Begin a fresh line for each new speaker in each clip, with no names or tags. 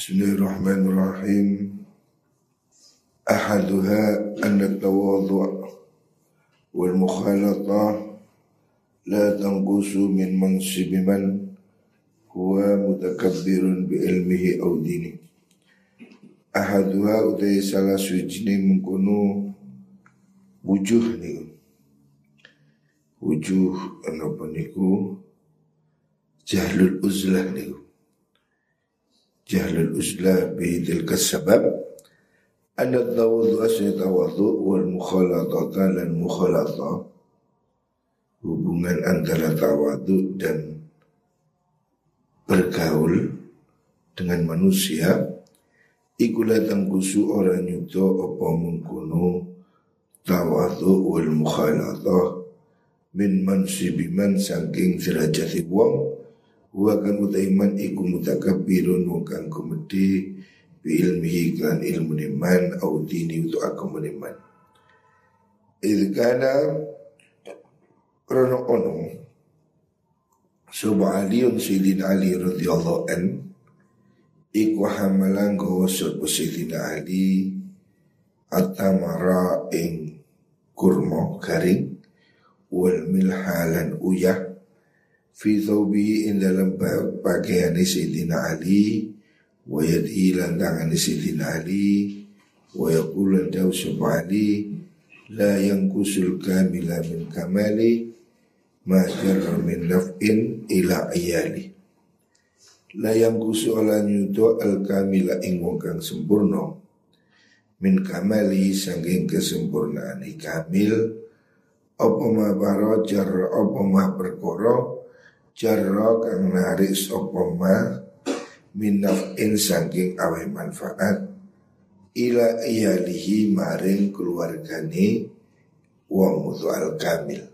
Bismillahirrahmanirrahim. Tawadhu' wal mukhalatah la tanqusu min mansibi man huwa mutakabbirun bi ilmihi aw dini. Ahaduha utai salah suci mengkono wujuh ni. Wujuh apa niku jahlul uzlah niku bi tilka sabab anna tawadhu asli tawadhu wal mukhalatata lan mukhalata hubungan antara tawadhu dan bergaul dengan manusia. Iku latang kusu orang nyuto apa mengkono tawadhu wal mukhalata. Min mansibiman saking derajat wong Wa kan utaiman iku mutakabbirun wong kang kumedi bi ilmihi kan ilmu niman au dini untuk aku meniman. Idh kana krono ono Suba Aliun Sayyidina Ali radhiyallahu an Iku hamalan gawa sopa Sayyidina Ali Atamara ing kurma garing Wal milhalan uyah fi thawbihi in dalam pakaian Sayyidina Ali wa yadhi lan tangan Sayyidina Ali wa yaqulu dawu Ali la kusul kamila min kamali ma jarra min naf'in ila ayali. La kusul ala nyuto al kamila ing kang sempurna. Min kamali sanging kesempurnaan kamil apa ma barajar apa ma perkara jarra kang narik sapa ma minafin saking awe manfaat ila iyalihi maring keluargane wong mutual kamil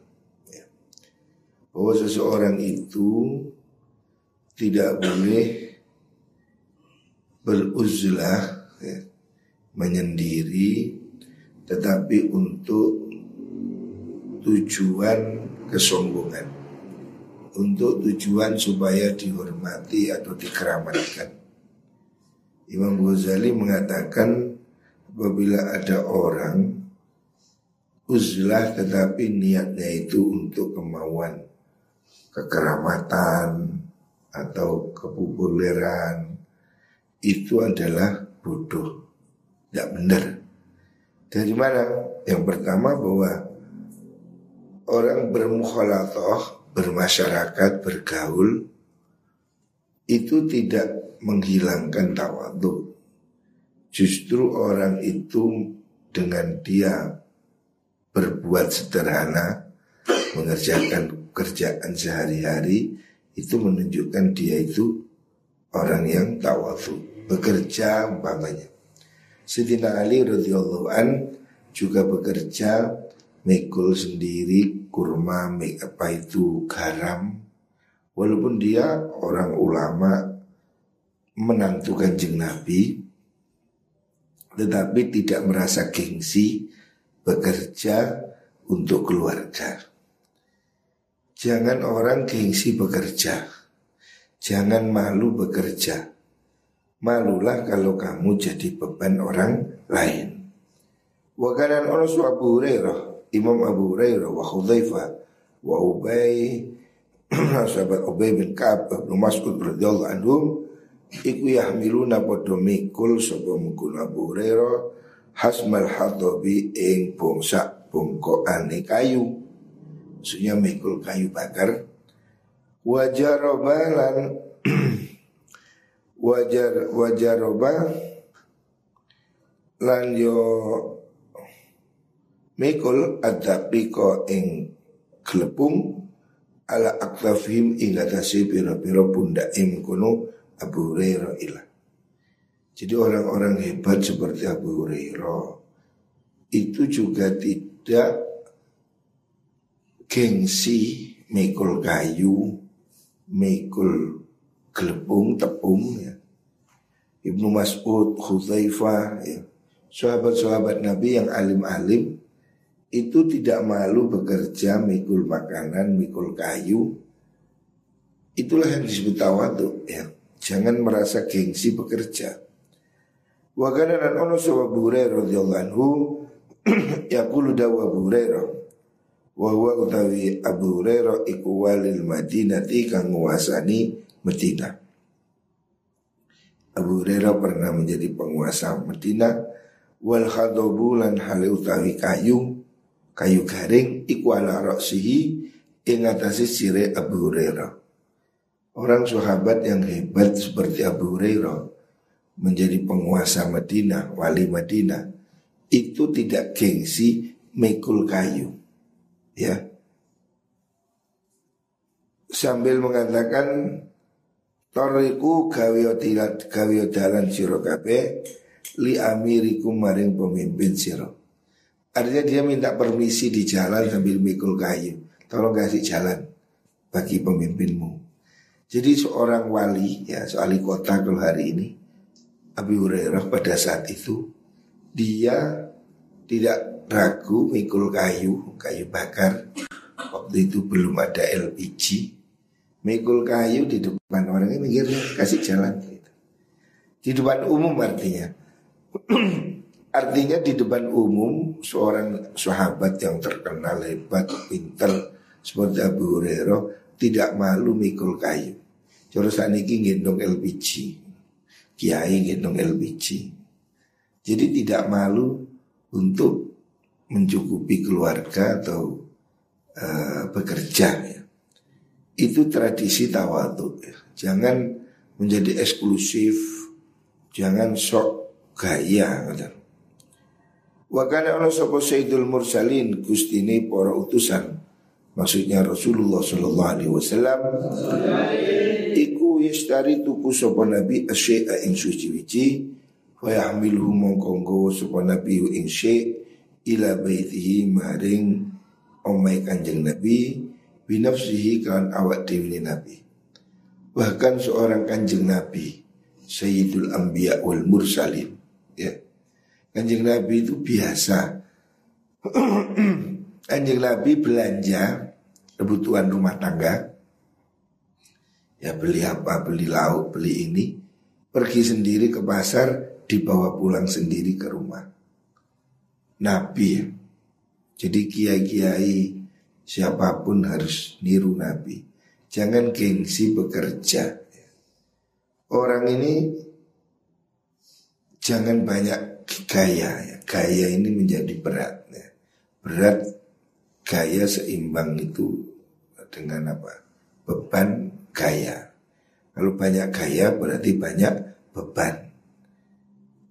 ya. bahwa seseorang itu tidak boleh beruzlah ya, menyendiri tetapi untuk tujuan kesombongan untuk tujuan supaya dihormati atau dikeramatkan. Imam Ghazali mengatakan apabila ada orang uzlah tetapi niatnya itu untuk kemauan kekeramatan atau kepopuleran itu adalah bodoh, tidak benar. Dari mana? Yang pertama bahwa orang bermukhalatoh bermasyarakat, bergaul itu tidak menghilangkan tawadhu. Justru orang itu dengan dia berbuat sederhana, mengerjakan kerjaan sehari-hari itu menunjukkan dia itu orang yang tawadhu, bekerja umpamanya. Sidina Ali radhiyallahu an juga bekerja mikul sendiri kurma apa itu garam walaupun dia orang ulama menantu kanjeng Nabi tetapi tidak merasa gengsi bekerja untuk keluarga. Jangan orang gengsi bekerja. Jangan malu bekerja. Malulah kalau kamu jadi beban orang lain. Wakanan orang Abu Imam Abu Hurairah wa Hudzaifah wa Ubay sahabat Ubay bin Ka'ab bin Mas'ud radhiyallahu anhum iku yahmiluna padha mikul sapa mungkul Abu Hurairah hasmal hadabi ing bongsa bongkokane kayu. Maksudnya mikul kayu bakar. Wajar robalan wajar wajar roba lan yo Mikul adapiko ing klepung ala aktafim ing atasi piro-piro pundak im kuno Abu Hurairah ilah. Jadi orang-orang hebat seperti Abu Hurairah itu juga tidak gengsi mikul kayu, mikul gelepung, tepung ya. Ibnu Mas'ud, Khuthaifah ya. Sahabat-sahabat Nabi yang alim-alim itu tidak malu bekerja mikul makanan, mikul kayu. Itulah yang disebut tawadu ya. Jangan merasa gengsi bekerja. Wa kana ono Abu Hurairah radhiyallahu anhu yaqulu dawa Hurairah wa huwa utawi Abu Hurairah iku walil Madinati kang nguasani Madinah. Abu Hurairah pernah menjadi penguasa Madinah wal khadobu lan hale utawi kayu kayu garing iku ala roksihi ing atase sire Abu Hurairah. Orang sahabat yang hebat seperti Abu Hurairah menjadi penguasa Madinah, wali Madinah, itu tidak gengsi mekul kayu. Ya. Sambil mengatakan Toriku gawe tilat gawe dalan sira li amiriku maring pemimpin siro. Artinya dia minta permisi di jalan sambil mikul kayu. Tolong kasih jalan bagi pemimpinmu. Jadi seorang wali ya, soal kota kalau hari ini Abu Hurairah pada saat itu dia tidak ragu mikul kayu, kayu bakar. Waktu itu belum ada LPG. Mikul kayu di depan orang ini mikir kasih jalan gitu. Di depan umum artinya. artinya di depan umum seorang sahabat yang terkenal hebat, pintar seperti Abu Hurairah tidak malu mikul kayu. Terus saniki gendong LPG kiai gendong LPG. Jadi tidak malu untuk mencukupi keluarga atau uh, bekerja ya. Itu tradisi tawadu ya. Jangan menjadi eksklusif, jangan sok gaya gitu. Wakana Allah sapa Sayyidul Mursalin Gustini para utusan. Maksudnya Rasulullah Sallallahu Alaihi Wasallam. Yastari tuku sapa nabi asyai'a ing suci wici wa yahmiluhu mongko nabi ing syai' ila baitihi maring omai kanjeng nabi binafsihi kan awak dewi nabi. Bahkan seorang kanjeng nabi Sayyidul Anbiya wal Mursalin ya kanjeng nabi itu biasa. Kanjeng nabi belanja kebutuhan rumah tangga. Ya beli apa, beli lauk, beli ini. Pergi sendiri ke pasar Dibawa pulang sendiri ke rumah. Nabi ya. Jadi kiai-kiai Siapa pun harus niru Nabi. Jangan gengsi bekerja. Orang ini Jangan banyak gaya ya. Gaya ini menjadi berat ya. Berat Gaya seimbang itu Dengan apa Beban gaya. Kalau banyak gaya berarti banyak beban.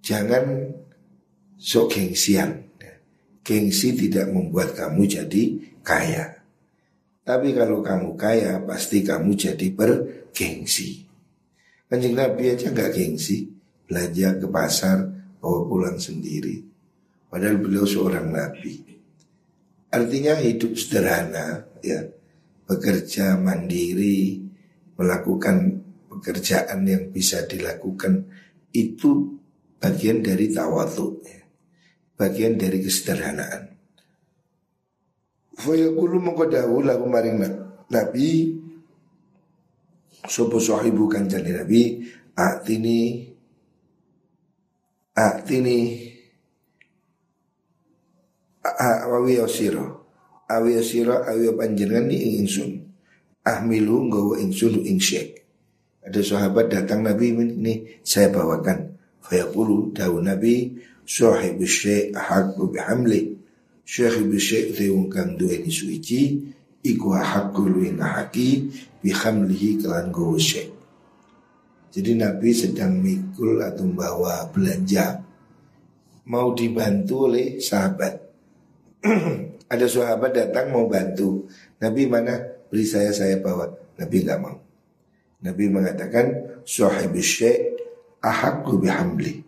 Jangan sok gengsian. Gengsi tidak membuat kamu jadi kaya. Tapi kalau kamu kaya pasti kamu jadi bergengsi. Kanjeng Nabi aja nggak gengsi. Belanja ke pasar bawa pulang sendiri. Padahal beliau seorang Nabi. Artinya hidup sederhana ya. Bekerja mandiri, melakukan pekerjaan yang bisa dilakukan itu bagian dari tawadu ya. bagian dari kesederhanaan Fayaqulu mengkodahu lagu maring Nabi Sopo sahibu kanjani Nabi Aktini Aktini Awi osiro Awi osiro Awi panjenengan ni ingsun ahmilu nggawa ingsun ing syekh. Ada sahabat datang Nabi ini saya bawakan. Fayaqulu dawu Nabi sahib syekh haqqu bihamli. Syekh syekh te wong kang duweni suci iku haqqu luwing haki bihamlihi kelan nggawa syekh. Jadi Nabi sedang mikul atau membawa belanja mau dibantu oleh sahabat. Ada sahabat datang mau bantu. Nabi mana? beri saya saya bawa. Nabi nggak mau. Nabi mengatakan sahib syekh ahakku bihamli.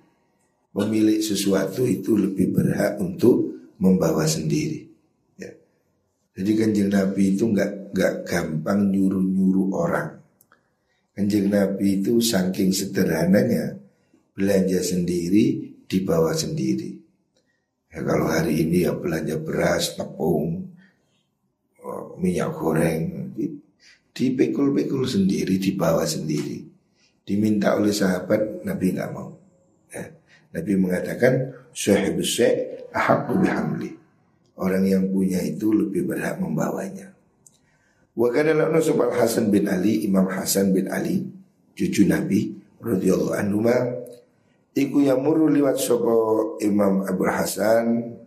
Pemilik sesuatu itu lebih berhak untuk membawa sendiri. Ya. Jadi kanjeng Nabi itu nggak nggak gampang nyuruh nyuruh orang. Kanjeng Nabi itu saking sederhananya belanja sendiri dibawa sendiri. Ya kalau hari ini ya belanja beras, tepung, minyak goreng dipikul-pikul sendiri, dibawa sendiri. Diminta oleh sahabat Nabi nggak mau. Ya. Nabi mengatakan ahakku bihamli. Orang yang punya itu lebih berhak membawanya. Wa kana lana Al Hasan bin Ali, Imam Hasan bin Ali, cucu Nabi radhiyallahu anhu iku yamuru liwat sapa Imam Abu Hasan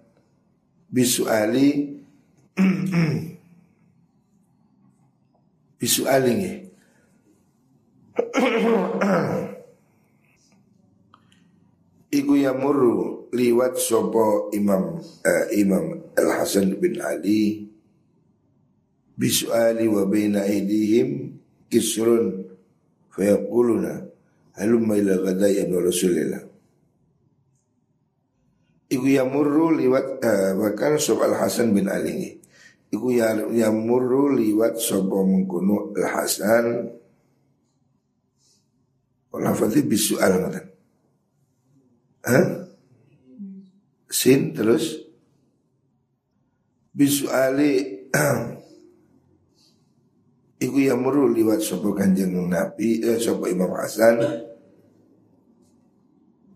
bisuali bisuali nggih. Iku yamuru liwat sopo Imam uh, Imam Al Hasan bin Ali bisuali wa baina aidihim kisrun. Fayaquluna halumma ila ghadai ibn Rasulillah. Iku yamuru liwat uh, bahkan sopo Al Hasan bin Ali. Iku ya, yamuru liwat sopo mengkuno Al Hasan Lafadhi bisual ngatan Hah? Sin terus? Bisuali Iku yamuru liwat sopo kanjeng Nabi eh, Sopo Imam Hasan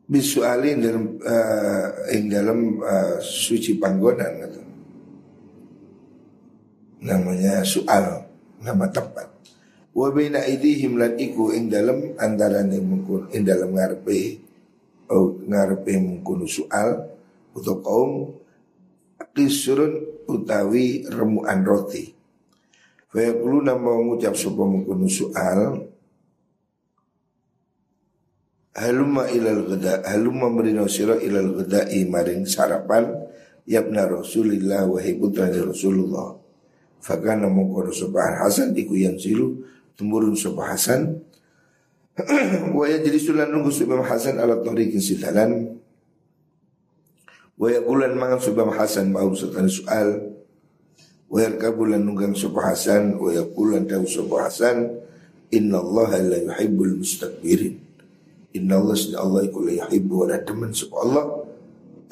Bisuali dalam uh, ing dalam uh, suci panggonan gitu. Namanya soal Nama tempat Wa baina idihim lan iku ing dalam antara ing ing dalam ngarepe oh, ngarepe mengkono soal untuk kaum kisrun utawi remuan roti. Fayaquluna mau ngucap sapa mengkono soal Haluma ilal gada Haluma merino siro ilal gada maring sarapan Yabna Rasulillah Wahai putra Rasulullah. Fakana mengkono sopa Hasan Iku yang silu Tumurun sopa Hasan. Wa yajlisu nunggu Subam Hasan ala tariqin sidalan wa yaqulan mangan Subam Hasan mau setan soal wa yarkabulan nunggang Subam Hasan wa yaqulan dawu Subam Hasan inna Allah la yuhibbul mustakbirin. Inna Allah sedha Allah iku la yuhibbu wa teman sapa Allah.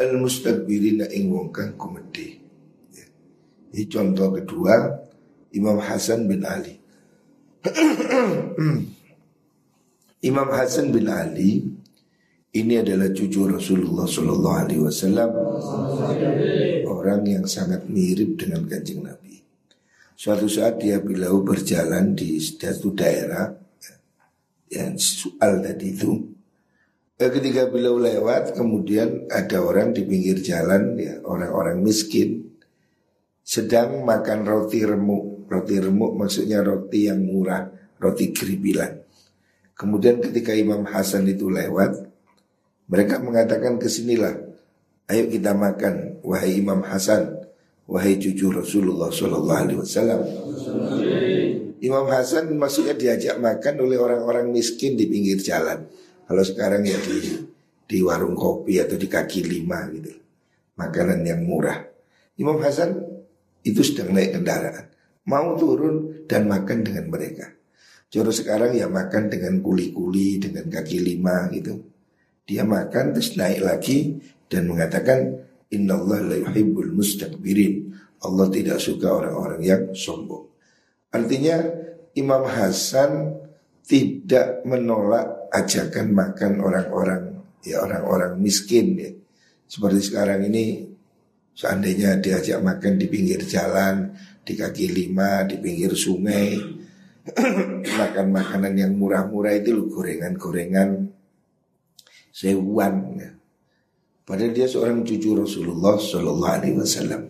Al mustakbirin ing wong kang kumedi ya. ini contoh kedua Imam Hasan bin Ali. Imam Hasan bin Ali ini adalah cucu Rasulullah Shallallahu Alaihi Wasallam orang yang sangat mirip dengan kanjeng Nabi. Suatu saat dia bilau berjalan di suatu daerah yang soal tadi itu. Eh, ketika beliau lewat, kemudian ada orang di pinggir jalan, ya orang-orang miskin, sedang makan roti remuk. Roti remuk maksudnya roti yang murah, roti keribilan. Kemudian ketika Imam Hasan itu lewat, mereka mengatakan ke sinilah, ayo kita makan, wahai Imam Hasan, wahai cucu Rasulullah Sallallahu Alaihi Wasallam. Imam Hasan maksudnya diajak makan oleh orang-orang miskin di pinggir jalan. Kalau sekarang ya di di warung kopi atau di kaki lima gitu, makanan yang murah. Imam Hasan itu sedang naik kendaraan, mau turun dan makan dengan mereka. Joro sekarang ya makan dengan kuli-kuli, dengan kaki lima gitu. Dia makan terus naik lagi dan mengatakan Inna Allah la yuhibbul mustakbirin. Allah tidak suka orang-orang yang sombong. Artinya Imam Hasan tidak menolak ajakan makan orang-orang ya orang-orang miskin ya. Seperti sekarang ini seandainya diajak makan di pinggir jalan, di kaki lima, di pinggir sungai, makan makanan yang murah-murah itu loh gorengan-gorengan sewuan ya. Padahal dia seorang cucu Rasulullah Shallallahu Alaihi Wasallam.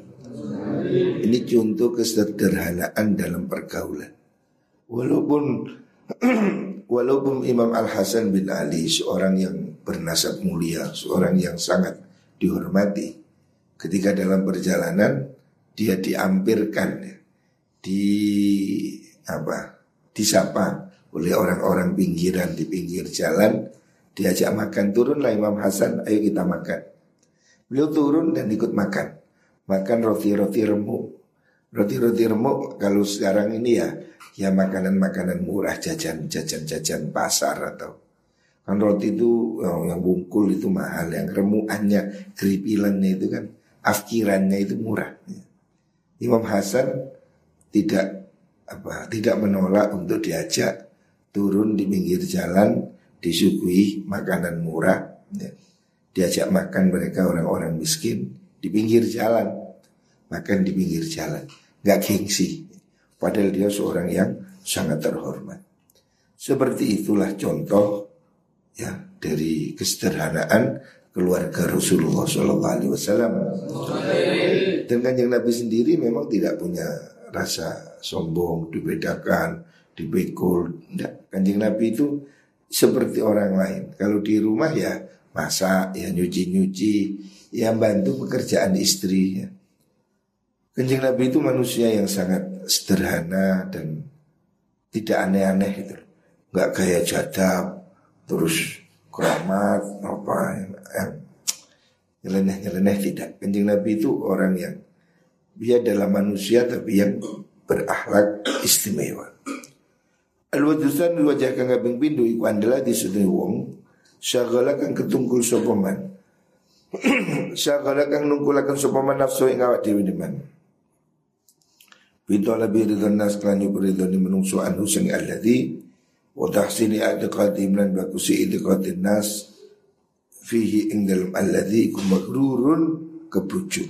Ini contoh kesederhanaan dalam pergaulan. Walaupun walaupun Imam Al Hasan bin Ali seorang yang bernasab mulia, seorang yang sangat dihormati, ketika dalam perjalanan dia diampirkan, ya, di apa disapa oleh orang-orang pinggiran di pinggir jalan diajak makan turunlah Imam Hasan ayo kita makan. Beliau turun dan ikut makan. Makan roti-roti remuk. Roti-roti remuk kalau sekarang ini ya ya makanan-makanan murah jajan jajan-jajan pasar atau. Kan roti itu oh, yang bungkul itu mahal yang remukannya keripilannya itu kan afkirannya itu murah. Imam Hasan tidak apa tidak menolak untuk diajak turun di pinggir jalan disuguhi makanan murah, ya. diajak makan mereka orang-orang miskin di pinggir jalan, makan di pinggir jalan, nggak gengsi. Padahal dia seorang yang sangat terhormat. Seperti itulah contoh ya dari kesederhanaan keluarga Rasulullah Shallallahu Alaihi Wasallam. Dan kanjeng Nabi sendiri memang tidak punya rasa sombong, dibedakan, dipikul. Kanjeng Nabi itu seperti orang lain. Kalau di rumah ya masak, ya nyuci-nyuci, ya bantu pekerjaan istri. Ya. Kanjeng Nabi itu manusia yang sangat sederhana dan tidak aneh-aneh gitu. Gak kayak jadab, terus keramat, apa yang nyeleneh-nyeleneh tidak. Kanjeng Nabi itu orang yang dia adalah manusia tapi yang berakhlak istimewa. Al-wadusan wajah kang kaping pindho iku andalah disudui wong syagala kang ketungkul sapa man. syagala kang nungkulaken sapa man nafsu ing awak dhewe deman. Bito lebih ridho nas kelan ridho ni menungso anhu sing alladhi wa tahsini i'tiqadi lan bakusi nas fihi ing dalam alladhi iku magrurun kebujuk.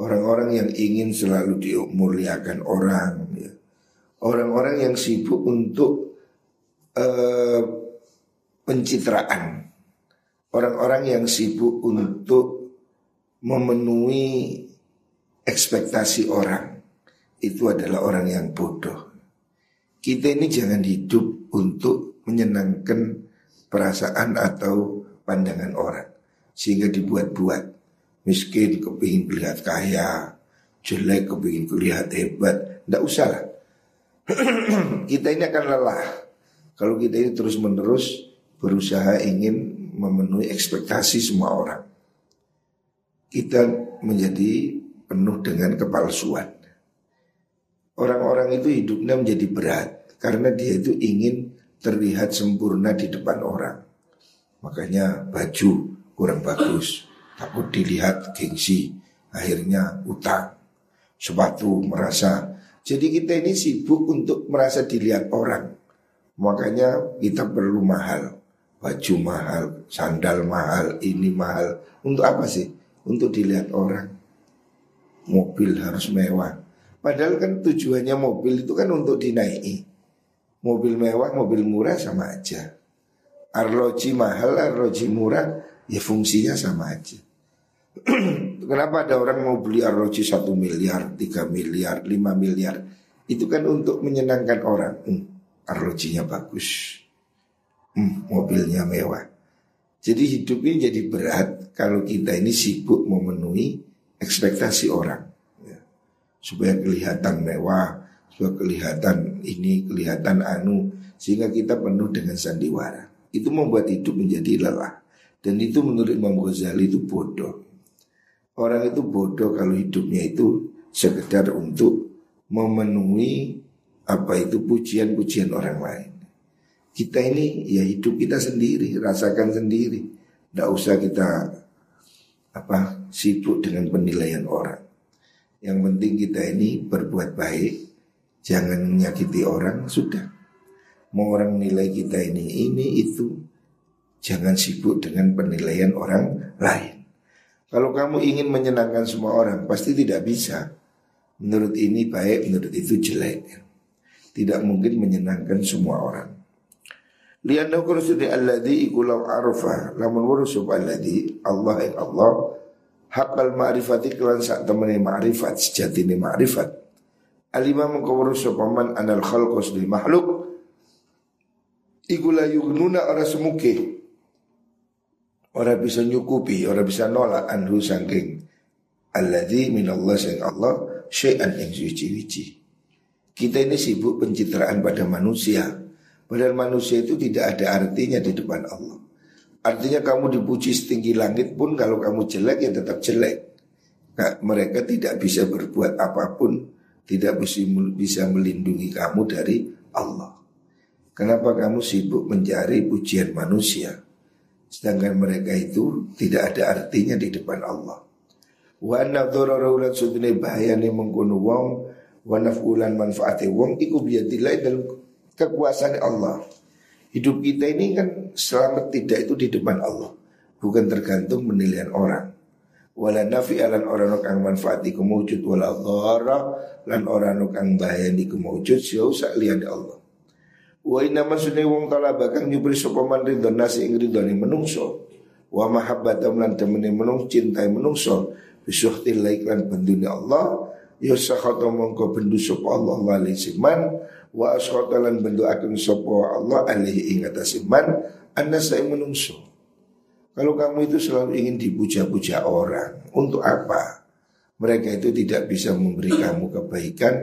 Orang-orang yang ingin selalu dimuliakan orang. Orang-orang yang sibuk untuk uh, pencitraan. Orang-orang yang sibuk untuk memenuhi ekspektasi orang. Itu adalah orang yang bodoh. Kita ini jangan hidup untuk menyenangkan perasaan atau pandangan orang sehingga dibuat-buat miskin kepingin terlihat kaya jelek kepingin terlihat hebat tidak usah lah kita ini akan lelah kalau kita ini terus menerus berusaha ingin memenuhi ekspektasi semua orang kita menjadi penuh dengan kepalsuan orang-orang itu hidupnya menjadi berat karena dia itu ingin terlihat sempurna di depan orang Makanya baju kurang bagus, takut dilihat gengsi, akhirnya utang. Sepatu merasa. Jadi kita ini sibuk untuk merasa dilihat orang. Makanya kita perlu mahal. Baju mahal, sandal mahal, ini mahal. Untuk apa sih? Untuk dilihat orang. Mobil harus mewah. Padahal kan tujuannya mobil itu kan untuk dinaiki. Mobil mewah, mobil murah sama aja arloji mahal, arloji murah, ya fungsinya sama aja. Kenapa ada orang mau beli arloji satu miliar, tiga miliar, lima miliar? Itu kan untuk menyenangkan orang. Hmm, arlojinya bagus, hmm, mobilnya mewah. Jadi hidup ini jadi berat kalau kita ini sibuk memenuhi ekspektasi orang. Ya. Supaya kelihatan mewah, supaya kelihatan ini, kelihatan anu. Sehingga kita penuh dengan sandiwara itu membuat hidup menjadi lelah. Dan itu menurut Imam Ghazali itu bodoh. Orang itu bodoh kalau hidupnya itu sekedar untuk memenuhi apa itu pujian-pujian orang lain. Kita ini ya hidup kita sendiri, rasakan sendiri. Tidak usah kita apa sibuk dengan penilaian orang. Yang penting kita ini berbuat baik, jangan menyakiti orang, sudah. Mau orang nilai kita ini, ini, itu Jangan sibuk dengan penilaian orang lain Kalau kamu ingin menyenangkan semua orang Pasti tidak bisa. Menurut ini baik, menurut itu jelek. Tidak mungkin menyenangkan semua orang. Lianna kurusudi alladhi ikulau arfa Lamun wurusub alladhi Allah yang Allah. Hakal ma'rifati kelan saat temani ma'rifat Sejati ini ma'rifat Alimah mengkawurusub paman anal khalqus di makhluk Iku la yugnuna ora semuke Ora bisa nyukupi, ora bisa nolak anhu sangking Alladhi minallah sing Allah Syai'an yang suci-wici Kita ini sibuk pencitraan pada manusia. Padahal manusia itu tidak ada artinya di depan Allah. Artinya kamu dipuji setinggi langit pun Kalau kamu jelek ya tetap jelek. Nah, Mereka tidak bisa berbuat apa pun Tidak bisa melindungi kamu dari Allah. Kenapa kamu sibuk mencari pujian manusia Sedangkan mereka itu tidak ada artinya di depan Allah Wa nadzara raulan sudune bahayane mengkono wong Wa naf'ulan manfaate wong Iku biadillah dalam kekuasaan Allah Hidup kita ini kan selamat tidak itu di depan Allah. Bukan tergantung penilaian orang. Wala nafi alan orang kang manfaati kemujud wala dhara lan orang kang bahayani kemujud siau sak liyane Allah. Wa inna maksudnya wong talaba kang nyupri sapa man ridho nasi ing ridhone menungso. Wa mahabbatam lan temene menung cintai menungso. Bisuhti laiklan bendune Allah. Ya sakhata mongko bendu sapa Allah wali siman. Wa askhata lan bendu akan sapa Allah alaihi ing atas iman. Anda saya menungso. Kalau kamu itu selalu ingin dipuja-puja orang untuk apa? Mereka itu tidak bisa memberi kamu kebaikan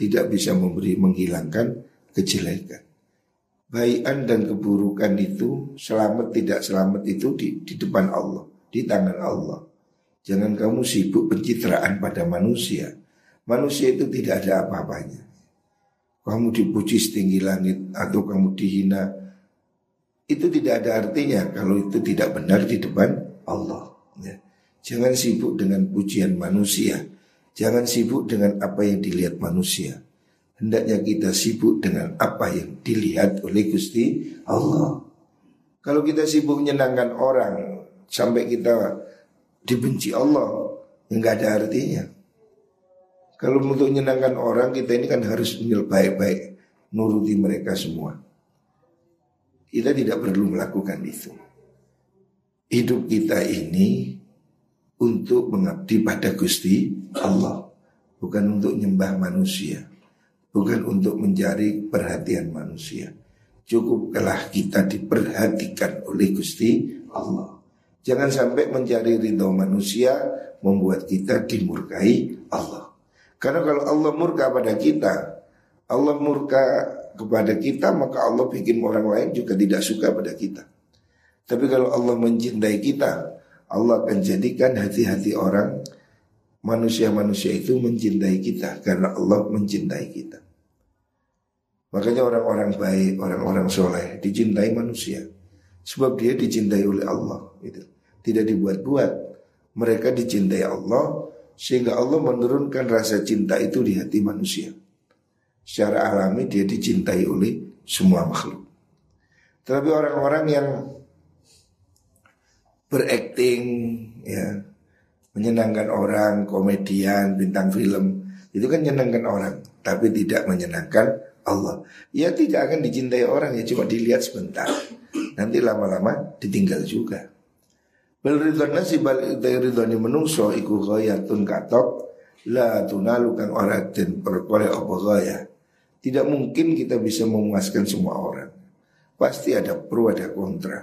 tidak bisa memberi menghilangkan kejelekan Baikan dan keburukan itu selamat tidak selamat itu di, di depan Allah, di tangan Allah. Jangan kamu sibuk pencitraan pada manusia. Manusia itu tidak ada apa-apanya. Kamu dipuji setinggi langit atau kamu dihina, itu tidak ada artinya kalau itu tidak benar di depan Allah. Ya. Jangan sibuk dengan pujian manusia. Jangan sibuk dengan apa yang dilihat manusia hendaknya kita sibuk dengan apa yang dilihat oleh Gusti Allah. Kalau kita sibuk menyenangkan orang sampai kita dibenci Allah, enggak ada artinya. Kalau untuk menyenangkan orang kita ini kan harus baik-baik nuruti mereka semua. Kita tidak perlu melakukan itu. Hidup kita ini untuk mengabdi pada Gusti Allah, bukan untuk nyembah manusia bukan untuk mencari perhatian manusia. Cukuplah kita diperhatikan oleh Gusti Allah. Jangan sampai mencari ridho manusia membuat kita dimurkai Allah. Karena kalau Allah murka pada kita, Allah murka kepada kita, maka Allah bikin orang lain juga tidak suka pada kita. Tapi kalau Allah mencintai kita, Allah akan jadikan hati-hati orang manusia-manusia itu mencintai kita karena Allah mencintai kita. Makanya orang-orang baik, orang-orang soleh dicintai manusia. Sebab dia dicintai oleh Allah. Gitu. Tidak dibuat-buat. Mereka dicintai Allah sehingga Allah menurunkan rasa cinta itu di hati manusia. Secara alami dia dicintai oleh semua makhluk. Tetapi orang-orang yang berakting, ya, menyenangkan orang, komedian, bintang film, itu kan menyenangkan orang, tapi tidak menyenangkan Allah. Ya tidak akan dicintai orang ya cuma dilihat sebentar. Nanti lama-lama ditinggal juga. Bal ridhon nasi bal ridhoni menungso iku ghayatun katok la tunalu kang ora den. Tidak mungkin kita bisa memuaskan semua orang. Pasti ada pro ada kontra.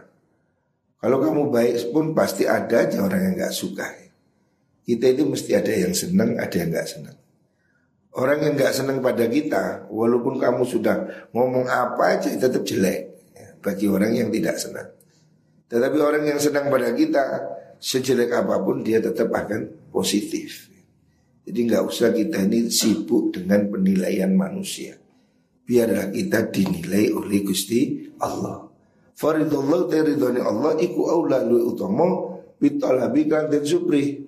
Kalau kamu baik pun pasti ada aja orang yang nggak suka. Kita itu mesti ada yang senang, ada yang nggak senang. Orang yang nggak senang pada kita, walaupun kamu sudah ngomong apa aja tetap jelek ya, bagi orang yang tidak senang. Tetapi orang yang senang pada kita, sejelek apa pun dia tetap akan positif. Jadi nggak usah kita ini sibuk dengan penilaian manusia. Biarlah kita dinilai oleh Gusti Allah. Faridullah teridoni Allah iku aula lu utama bitalabi dan supri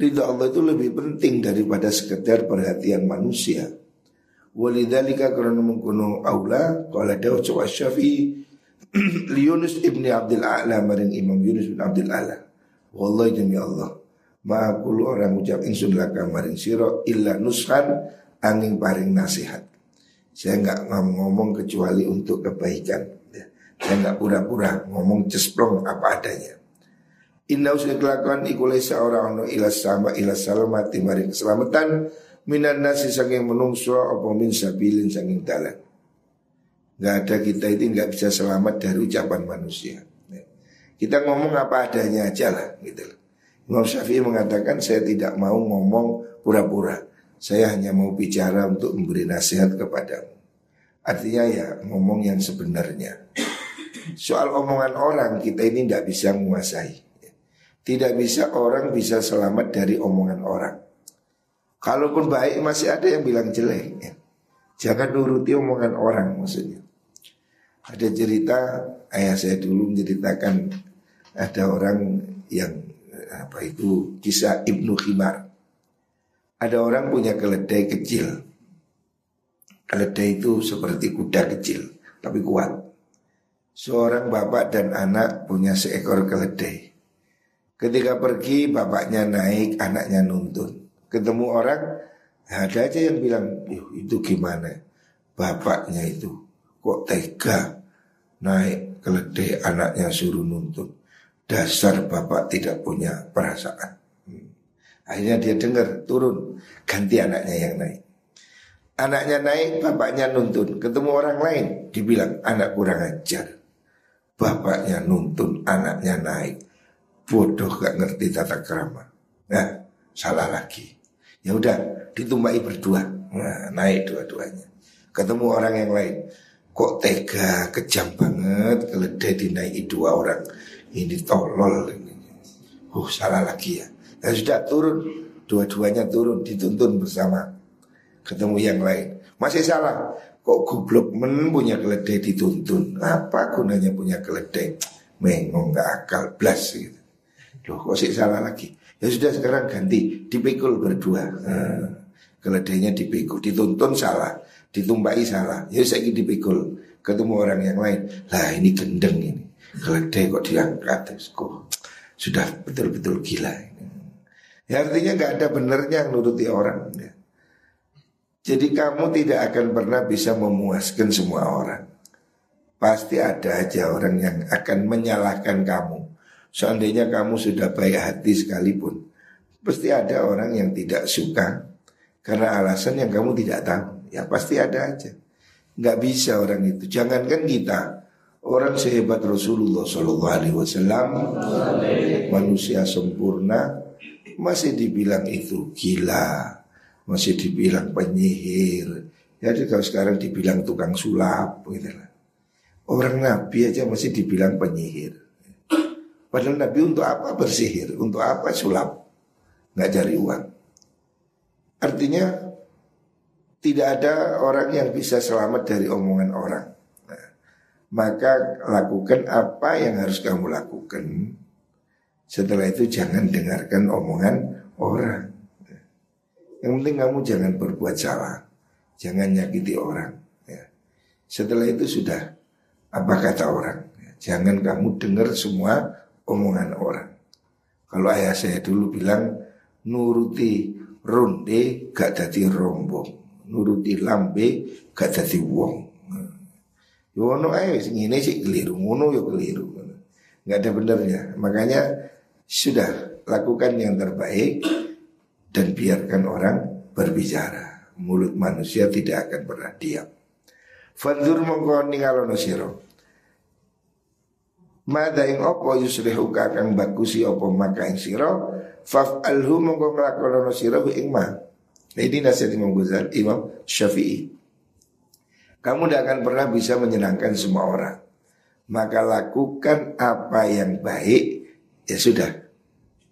Ridha Allah itu lebih penting daripada sekedar perhatian manusia. Walidhalika karena mengkuno aula Kala dawa coba syafi'i Yunus ibni Abdul A'la Maring Imam Yunus bin Abdul A'la. Wallahi demi Allah Ma'akulu orang ucap insun laka maring siro Illa nushan angin paring nasihat. Saya nggak ngomong kecuali untuk kebaikan. Saya nggak pura-pura ngomong cesplong apa adanya Inna usai kelakuan iku laisa ora ono ila sama ila salamati maring keselamatan minan nasi saking menungso apa min sabilin saking dalan. Gak ada kita itu nggak bisa selamat dari ucapan manusia. Kita ngomong apa adanya aja lah gitu. Imam Syafi'i mengatakan saya tidak mau ngomong pura-pura. Saya hanya mau bicara untuk memberi nasihat kepadamu. Artinya ya ngomong yang sebenarnya. Soal omongan orang kita ini tidak bisa menguasai. Tidak bisa orang bisa selamat dari omongan orang. Kalaupun baik masih ada yang bilang jelek. Ya. Jangan nuruti omongan orang maksudnya. Ada cerita ayah saya dulu menceritakan ada orang yang apa itu kisah Ibnu Khimar. Ada orang punya keledai kecil. Keledai itu seperti kuda kecil tapi kuat. Seorang bapak dan anak punya seekor keledai. Ketika pergi bapaknya naik, anaknya nuntun. Ketemu orang, ada aja yang bilang, itu gimana? Bapaknya itu kok tega naik keledai anaknya suruh nuntun. Dasar bapak tidak punya perasaan. Hmm. Akhirnya dia dengar turun ganti anaknya yang naik. Anaknya naik, bapaknya nuntun. Ketemu orang lain, dibilang anak kurang ajar. Bapaknya nuntun, anaknya naik. Bodoh gak ngerti tata kerama. Nah, salah lagi. Ya udah, ditumbai berdua. Nah, naik dua-duanya. Ketemu orang yang lain. Kok tega, kejam banget, keledai dinaiki dua orang. Ini tolol ini. Oh, salah lagi ya. Ya sudah turun, dua-duanya turun, dituntun bersama ketemu yang lain. Masih salah. Kok goblok men punya keledai dituntun? Apa gunanya punya keledai? Mengong gak akal blas gitu. Loh kok sih salah lagi? Ya sudah sekarang ganti dipikul berdua. Nah, keledainya dipikul, dituntun salah, ditumpai salah. Ya saya dipikul, ketemu orang yang lain. Lah ini gendeng ini. Keledai kok diangkat, kok sudah betul-betul gila. Ya artinya nggak ada benernya nuruti orang. Ya. Jadi kamu tidak akan pernah bisa memuaskan semua orang. Pasti ada aja orang yang akan menyalahkan kamu. Seandainya kamu sudah baik hati sekalipun, pasti ada orang yang tidak suka karena alasan yang kamu tidak tahu. Ya pasti ada aja. Nggak bisa orang itu. Jangankan kita, orang sehebat Rasulullah Shallallahu Alaihi Wasallam, manusia sempurna, masih dibilang itu gila, masih dibilang penyihir. Jadi kalau sekarang dibilang tukang sulap gitu. Orang Nabi aja masih dibilang penyihir. Padahal Nabi untuk apa bersihir? Untuk apa sulap? Nggak cari uang. Artinya tidak ada orang yang bisa selamat dari omongan orang. Nah, maka lakukan apa yang harus kamu lakukan. Setelah itu jangan dengarkan omongan orang. Yang penting kamu jangan berbuat salah, jangan nyakiti orang. Ya. Setelah itu sudah apa kata orang. Jangan kamu dengar semua omongan orang. Kalau ayah saya dulu bilang nuruti ronde gak jadi rombong, nuruti lambe gak jadi wong. Yono ya, ayo ini sih keliru, ngono yo keliru. Gak ada benernya. Makanya sudah lakukan yang terbaik dan biarkan orang berbicara. Mulut manusia tidak akan pernah diam. Fanzur mongko ningalono sira. Mada ing opo yusrihu kakang bagusi opo maka ing sira faf'alhu mongko nglakonono sira ing ma. Ini nasihat Imam Ghazali, Imam Syafi'i. Kamu tidak akan pernah bisa menyenangkan semua orang. Maka lakukan apa yang baik, ya sudah,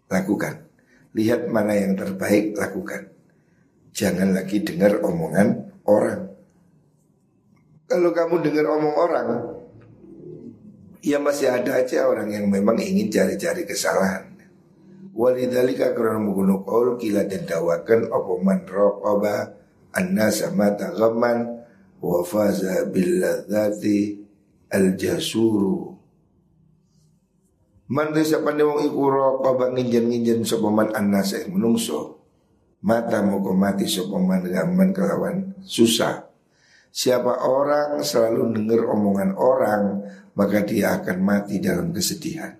lakukan. Lihat mana yang terbaik, lakukan. Jangan lagi dengar omongan orang. Kalau kamu dengar omong orang, ya masih ada aja orang yang memang ingin cari-cari kesalahan. Walidhalika karena menggunakan qaul kila dan dawakan apa man raqaba anna sama tagaman wa faza billadzati al-jasuru Man desa pandai wong iku raqaba nginjen-nginjen sapa man annas ing menungso. Mata muka mati sapa man gaman kelawan susah. Siapa orang selalu dengar omongan orang, maka dia akan mati dalam kesedihan.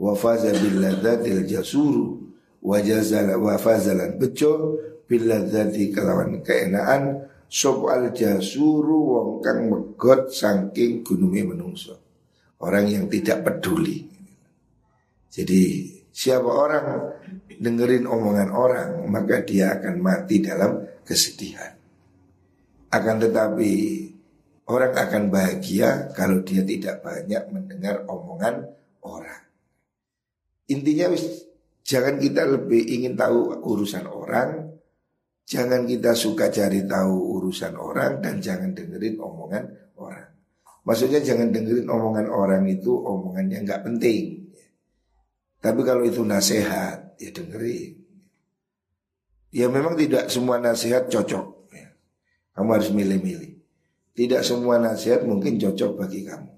Wa faza billadzatil jasuru wa jazala wa fazalan bejo billadzati kelawan keenaan sop al jasuru wong kang megot saking gununge menungso. Orang yang tidak peduli. Jadi siapa orang dengerin omongan orang maka dia akan mati dalam kesedihan. Akan tetapi orang akan bahagia kalau dia tidak banyak mendengar omongan orang. Intinya jangan kita lebih ingin tahu urusan orang, jangan kita suka cari tahu urusan orang dan jangan dengerin omongan orang. Maksudnya jangan dengerin omongan orang itu omongan yang nggak penting. Tapi kalau itu nasihat, ya dengerin. Ya memang tidak semua nasihat cocok. Kamu harus milih-milih. Tidak semua nasihat mungkin cocok bagi kamu.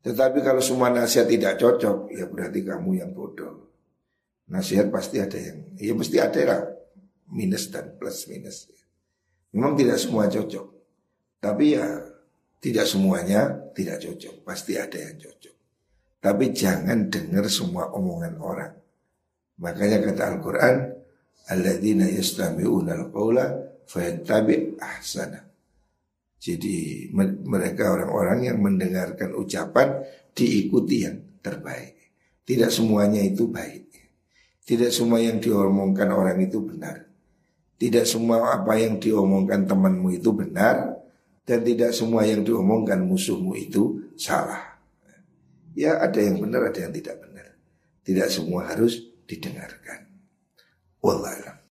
Tetapi kalau semua nasihat tidak cocok, ya berarti kamu yang bodoh. Nasihat pasti ada yang, ya mesti ada lah minus dan plus minus. Memang tidak semua cocok, tapi ya tidak semuanya tidak cocok, pasti ada yang cocok. Tapi jangan dengar semua omongan orang. Makanya kata Al-Quran, Alladzina yastami'una al-qawla fayattabi ahsana. Jadi mereka orang-orang yang mendengarkan ucapan diikuti yang terbaik. Tidak semuanya itu baik. Tidak semua yang diomongkan orang itu benar. Tidak semua apa yang diomongkan temanmu itu benar. Dan tidak semua yang diomongkan musuhmu itu salah. Ya ada yang benar, ada yang tidak benar. Tidak semua harus didengarkan. Wallahualam.